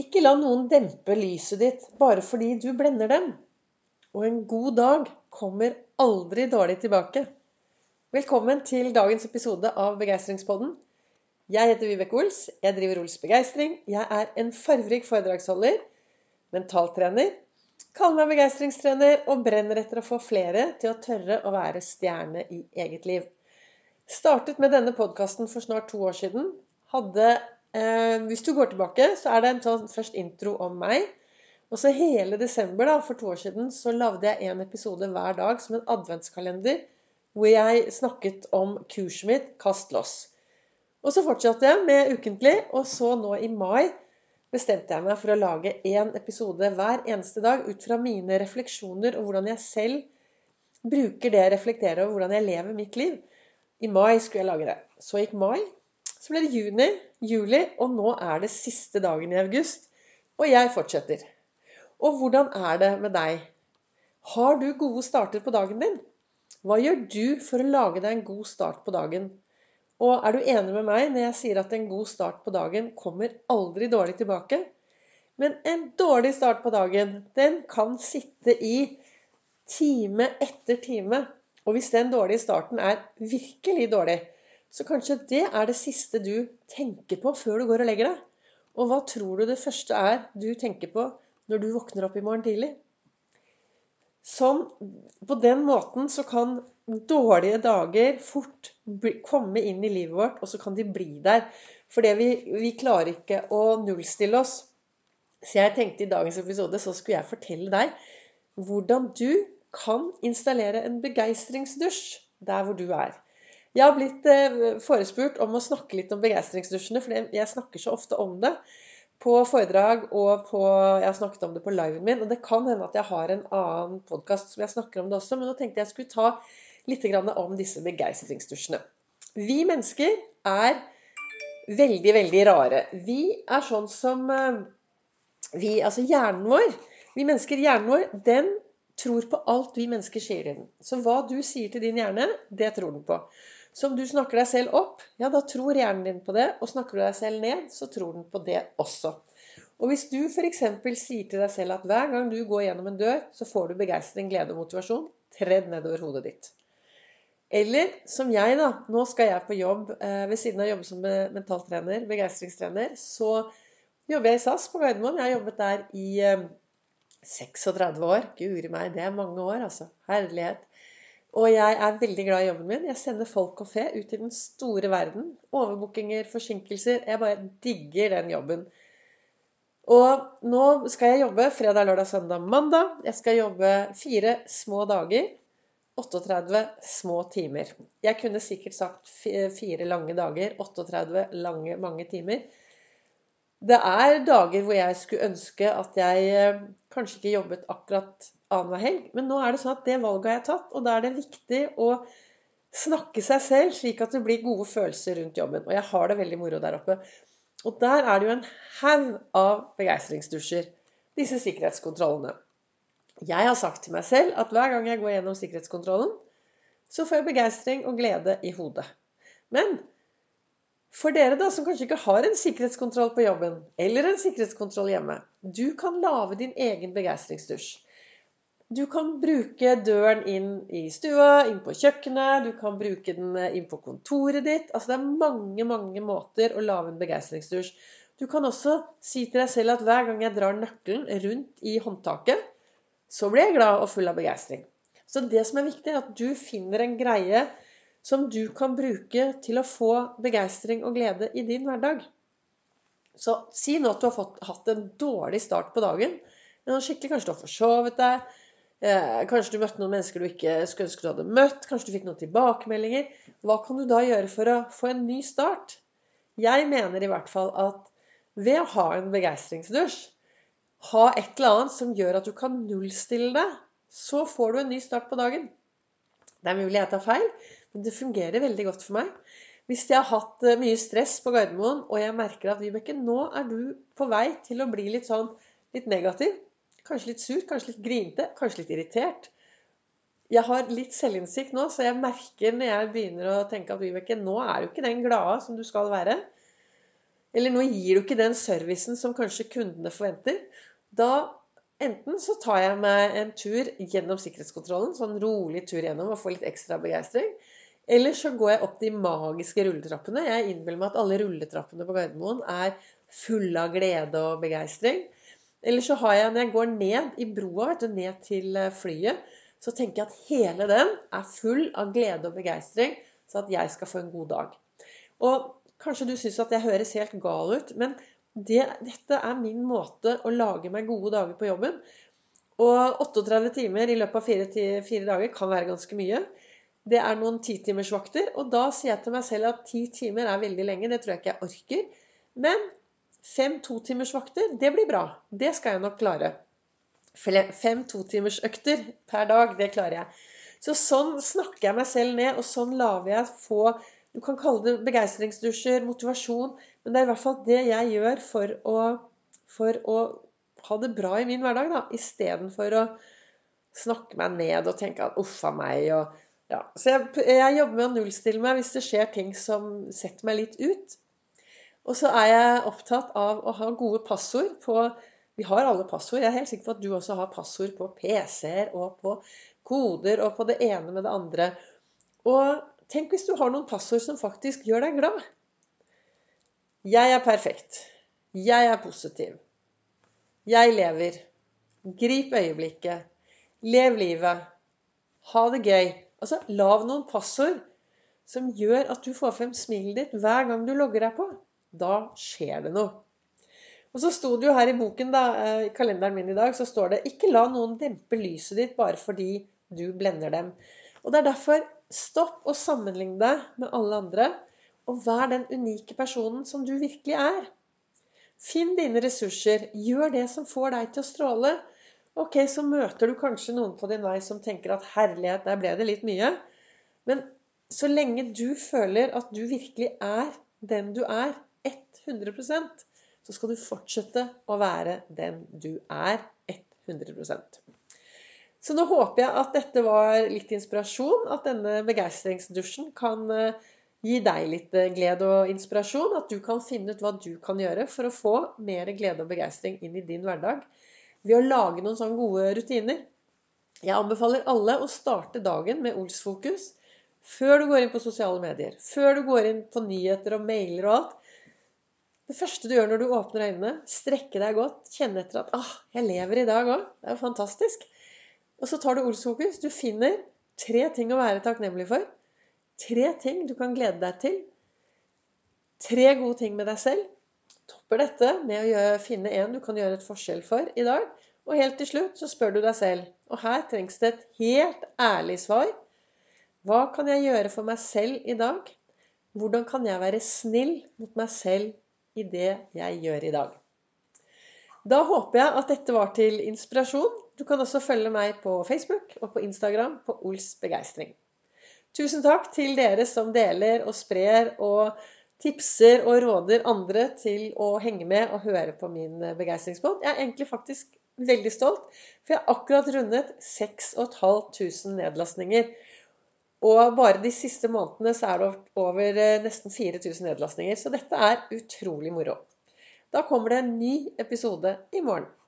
Ikke la noen dempe lyset ditt bare fordi du blender dem. Og en god dag kommer aldri dårlig tilbake. Velkommen til dagens episode av Begeistringspodden. Jeg heter Vibeke Ols. Jeg driver Ols Begeistring. Jeg er en farverik foredragsholder, mentaltrener, kaller meg begeistringstrener og brenner etter å få flere til å tørre å være stjerne i eget liv. Startet med denne podkasten for snart to år siden. Hadde, hvis du går tilbake, så er det en sånn først intro om meg. Og så hele desember da, for to år siden så lagde jeg en episode hver dag som en adventskalender. Hvor jeg snakket om kurset mitt 'Kast loss'. Og så fortsatte jeg med ukentlig, og så nå i mai bestemte jeg meg for å lage én episode hver eneste dag ut fra mine refleksjoner og hvordan jeg selv bruker det jeg reflekterer over hvordan jeg lever mitt liv. I mai skulle jeg lage det. Så gikk mai. Så ble det juni, juli, og nå er det siste dagen i august. Og jeg fortsetter. Og hvordan er det med deg? Har du gode starter på dagen din? Hva gjør du for å lage deg en god start på dagen? Og er du enig med meg når jeg sier at en god start på dagen kommer aldri dårlig tilbake? Men en dårlig start på dagen, den kan sitte i time etter time og hvis den dårlige starten er virkelig dårlig, så kanskje det er det siste du tenker på før du går og legger deg. Og hva tror du det første er du tenker på når du våkner opp i morgen tidlig? Sånn, på den måten så kan dårlige dager fort komme inn i livet vårt, og så kan de bli der. For vi, vi klarer ikke å nullstille oss. Så jeg tenkte i dagens episode så skulle jeg fortelle deg hvordan du kan installere en begeistringsdusj der hvor du er. Jeg har blitt eh, forespurt om å snakke litt om begeistringsdusjene, for jeg snakker så ofte om det på foredrag og på, jeg har snakket om det på liven min. Og det kan hende at jeg har en annen podkast som jeg snakker om det også, men nå tenkte jeg skulle ta litt om disse begeistringsdusjene. Vi mennesker er veldig, veldig rare. Vi er sånn som eh, vi, Altså hjernen vår Vi mennesker, hjernen vår, den tror på alt vi mennesker sier til den. Så hva du sier til din hjerne, det tror den på. Så om du snakker deg selv opp, ja, da tror hjernen din på det. Og snakker du deg selv ned, så tror den på det også. Og hvis du f.eks. sier til deg selv at hver gang du går gjennom en dør, så får du begeistring, glede og motivasjon, tredd nedover hodet ditt. Eller som jeg, da. Nå skal jeg på jobb eh, ved siden av å jobbe som mentaltrener, begeistringstrener. Så jobber jeg i SAS på Gardermoen. Jeg har jobbet der i eh, 36 år. Guri meg, det er mange år, altså. Herlighet. Og jeg er veldig glad i jobben min. Jeg sender folk og fe ut i den store verden. Overbookinger, forsinkelser. Jeg bare digger den jobben. Og nå skal jeg jobbe fredag, lørdag, søndag, mandag. Jeg skal jobbe fire små dager. 38 små timer. Jeg kunne sikkert sagt fire lange dager. 38 lange, mange timer. Det er dager hvor jeg skulle ønske at jeg eh, kanskje ikke jobbet akkurat annenhver helg. Men nå er det sånn at det valget har jeg tatt, og da er det viktig å snakke seg selv slik at det blir gode følelser rundt jobben. Og jeg har det veldig moro der oppe. Og der er det jo en haug av begeistringsdusjer. Disse sikkerhetskontrollene. Jeg har sagt til meg selv at hver gang jeg går gjennom sikkerhetskontrollen, så får jeg begeistring og glede i hodet. Men for dere da, som kanskje ikke har en sikkerhetskontroll på jobben, eller en sikkerhetskontroll hjemme, du kan lage din egen begeistringsdusj. Du kan bruke døren inn i stua, inn på kjøkkenet, du kan bruke den inn på kontoret ditt. Altså det er mange, mange måter å lage en begeistringsdusj. Du kan også si til deg selv at hver gang jeg drar nøkkelen rundt i håndtaket, så blir jeg glad og full av begeistring. Så det som er viktig, er at du finner en greie som du kan bruke til å få begeistring og glede i din hverdag. Så si nå at du har fått, hatt en dårlig start på dagen. Skikkelig, Kanskje du har forsovet deg. Eh, kanskje du møtte noen mennesker du ikke skulle ønske du hadde møtt. Kanskje du fikk noen tilbakemeldinger. Hva kan du da gjøre for å få en ny start? Jeg mener i hvert fall at ved å ha en begeistringsdusj, ha et eller annet som gjør at du kan nullstille deg, så får du en ny start på dagen. Det er mulig jeg tar feil, det fungerer veldig godt for meg. Hvis jeg har hatt eh, mye stress på Gardermoen, og jeg merker at Vibeke, nå er du på vei til å bli litt sånn litt negativ. Kanskje litt sur, kanskje litt grinte, kanskje litt irritert. Jeg har litt selvinnsikt nå, så jeg merker når jeg begynner å tenke at Vibeke, nå er du ikke den glade som du skal være. Eller nå gir du ikke den servicen som kanskje kundene forventer. Da enten så tar jeg meg en tur gjennom sikkerhetskontrollen, sånn rolig tur gjennom og får litt ekstra begeistring. Eller så går jeg opp de magiske rulletrappene. Jeg innbiller meg at alle rulletrappene på Gardermoen er fulle av glede og begeistring. Eller så har jeg, når jeg går ned i broa, vet du, ned til eh, flyet, så tenker jeg at hele den er full av glede og begeistring, så at jeg skal få en god dag. Og kanskje du syns at jeg høres helt gal ut, men det, dette er min måte å lage meg gode dager på jobben. Og 38 timer i løpet av fire, fire dager kan være ganske mye. Det er noen titimersvakter, og da sier jeg til meg selv at ti timer er veldig lenge. Det tror jeg ikke jeg orker. Men fem totimersvakter, det blir bra. Det skal jeg nok klare. Fem totimersøkter per dag, det klarer jeg. Så sånn snakker jeg meg selv ned, og sånn lager jeg få Du kan kalle det begeistringsdusjer, motivasjon, men det er i hvert fall det jeg gjør for å, for å ha det bra i min hverdag, da. Istedenfor å snakke meg ned og tenke at uff a meg og ja, så jeg, jeg, jobber med å nullstille meg hvis det skjer ting som setter meg litt ut. Og så er jeg opptatt av å ha gode passord på Vi har alle passord. Jeg er helt sikker på at du også har passord på PC-er og på koder og på det ene med det andre. Og tenk hvis du har noen passord som faktisk gjør deg glad. Jeg er perfekt. Jeg er positiv. Jeg lever. Grip øyeblikket. Lev livet. Ha det gøy. Altså, Lag noen passord som gjør at du får frem smilet ditt hver gang du logger deg på. Da skjer det noe. Og så sto det jo her i boken, da, eh, i kalenderen min i dag, så står det 'Ikke la noen dempe lyset ditt bare fordi du blender dem'. Og det er derfor stopp å sammenligne deg med alle andre, og vær den unike personen som du virkelig er. Finn dine ressurser. Gjør det som får deg til å stråle. Ok, så møter du kanskje noen på din vei som tenker at 'herlighet, der ble det litt mye'. Men så lenge du føler at du virkelig er den du er, 100% så skal du fortsette å være den du er 100% Så nå håper jeg at dette var litt inspirasjon, at denne begeistringsdusjen kan eh, gi deg litt eh, glede og inspirasjon. At du kan finne ut hva du kan gjøre for å få mer glede og begeistring inn i din hverdag ved å lage noen sånne gode rutiner. Jeg anbefaler alle å starte dagen med Ols-fokus før du går inn på sosiale medier. Før du går inn på nyheter og mailer og alt. Det første du gjør når du åpner øynene, strekke deg godt, kjenne etter at ah, jeg lever i dag òg. Det er jo fantastisk. Og så tar du Ols-fokus. Du finner tre ting å være takknemlig for. Tre ting du kan glede deg til. Tre gode ting med deg selv topper dette med å gjøre, finne en du kan gjøre et forskjell for i dag. Og helt til slutt så spør du deg selv, og her trengs det et helt ærlig svar. Hva kan jeg gjøre for meg selv i dag? Hvordan kan jeg være snill mot meg selv i det jeg gjør i dag? Da håper jeg at dette var til inspirasjon. Du kan også følge meg på Facebook og på Instagram på Ols begeistring. Tusen takk til dere som deler og sprer og tipser og råder andre til å henge med og høre på min eh, begeistringspod. Jeg er egentlig faktisk veldig stolt, for jeg har akkurat rundet 6500 nedlastninger. Og bare de siste månedene så er det over eh, nesten 4000 nedlastninger. Så dette er utrolig moro. Da kommer det en ny episode i morgen.